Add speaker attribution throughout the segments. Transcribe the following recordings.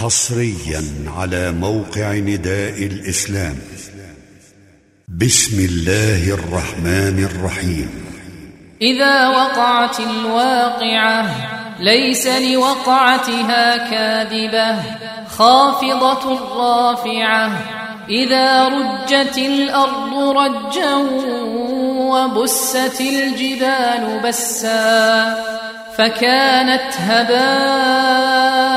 Speaker 1: حصريا على موقع نداء الإسلام. بسم الله الرحمن الرحيم.
Speaker 2: إذا وقعت الواقعة ليس لوقعتها كاذبة خافضة رافعة. إذا رجت الأرض رجا وبست الجبال بسا فكانت هباء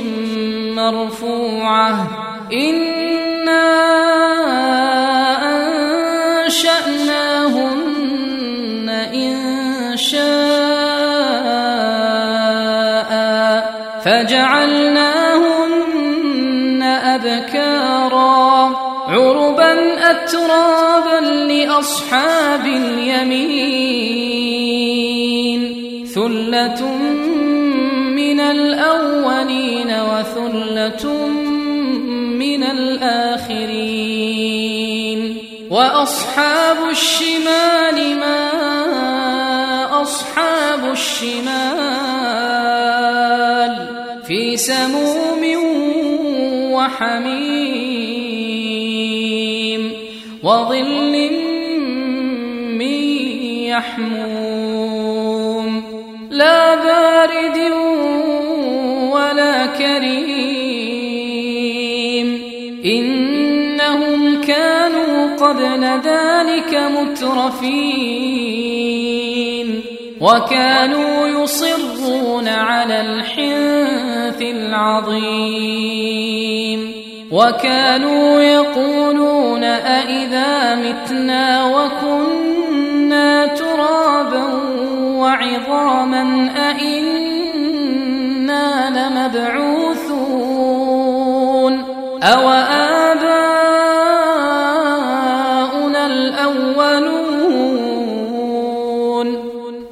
Speaker 2: مرفوعة. أنا انشاناهن ان شاء فجعلناهن ابكارا عربا اترابا لاصحاب اليمين ثله من الاولين وثله من الآخرين. وأصحاب الشمال ما أصحاب الشمال في سموم وحميم وظل من يحموم. لا بارد ذلك مترفين وكانوا يصرون على الحنث العظيم وكانوا يقولون أإذا متنا وكنا ترابا وعظاما أإنا لمبعوثون أو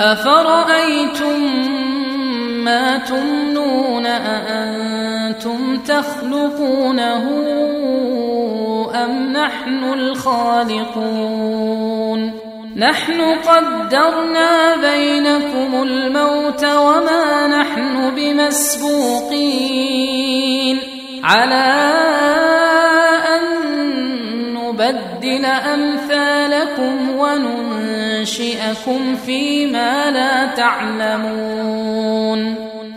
Speaker 2: أفرأيتم ما تمنون أأنتم تخلقونه أم نحن الخالقون؟ نحن قدرنا بينكم الموت وما نحن بمسبوقين. على نبدل أمثالكم وننشئكم فيما لا تعلمون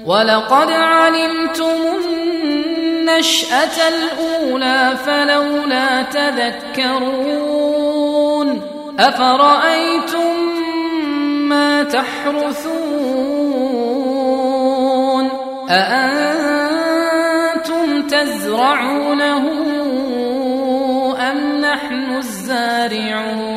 Speaker 2: ولقد علمتم النشأة الأولى فلولا تذكرون أفرأيتم ما تحرثون أأنتم تزرعونه أم نحن الزارعون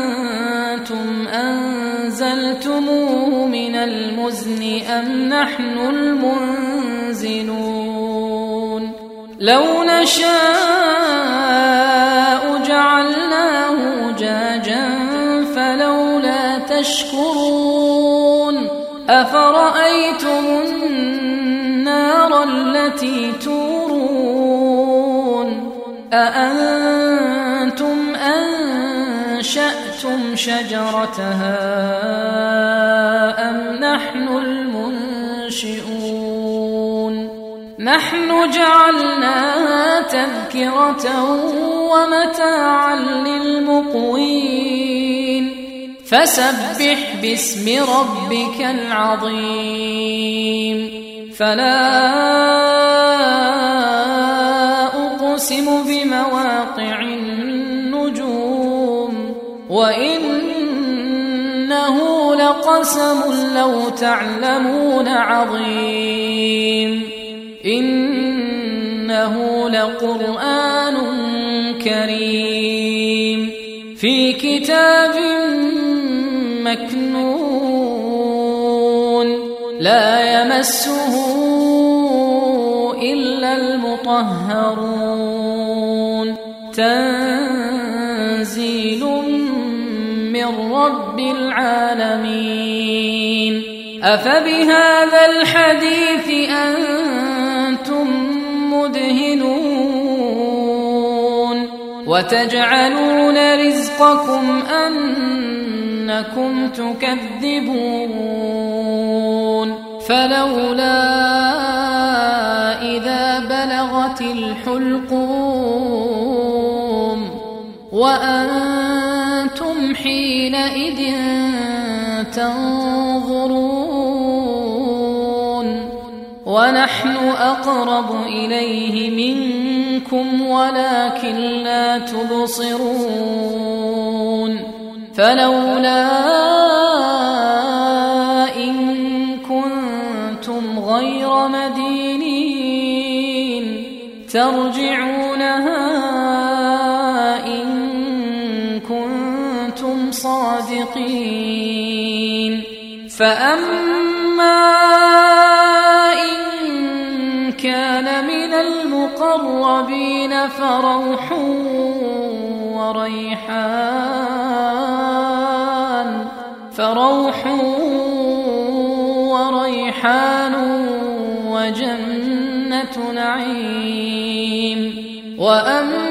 Speaker 2: نحن المنزلون. لو نشاء جعلناه جاجا فلولا تشكرون. أفرأيتم النار التي تورون؟ أأنتم أنشأتم شجرتها أم نحن المنشئون نحن جعلناها تذكرة ومتاعا للمقوين. فسبح باسم ربك العظيم. فلا أقسم بمواقع النجوم. وإنه لقسم لو تعلمون عظيم. إنه لقرآن كريم. في كتاب مكنون. لا يمسه إلا المطهرون. تنزيل من رب العالمين. أفبهذا الحديث أنتم مدهنون. وتجعلون رزقكم أنكم تكذبون. فلولا إذا بلغت الحلقوم وأنتم تنظرون ونحن أقرب إليه منكم ولكن لا تبصرون فلولا إن كنتم غير مدينين ترجعونها صادقين فأما إن كان من المقربين فروح وريحان فروح وريحان وجنة نعيم وأما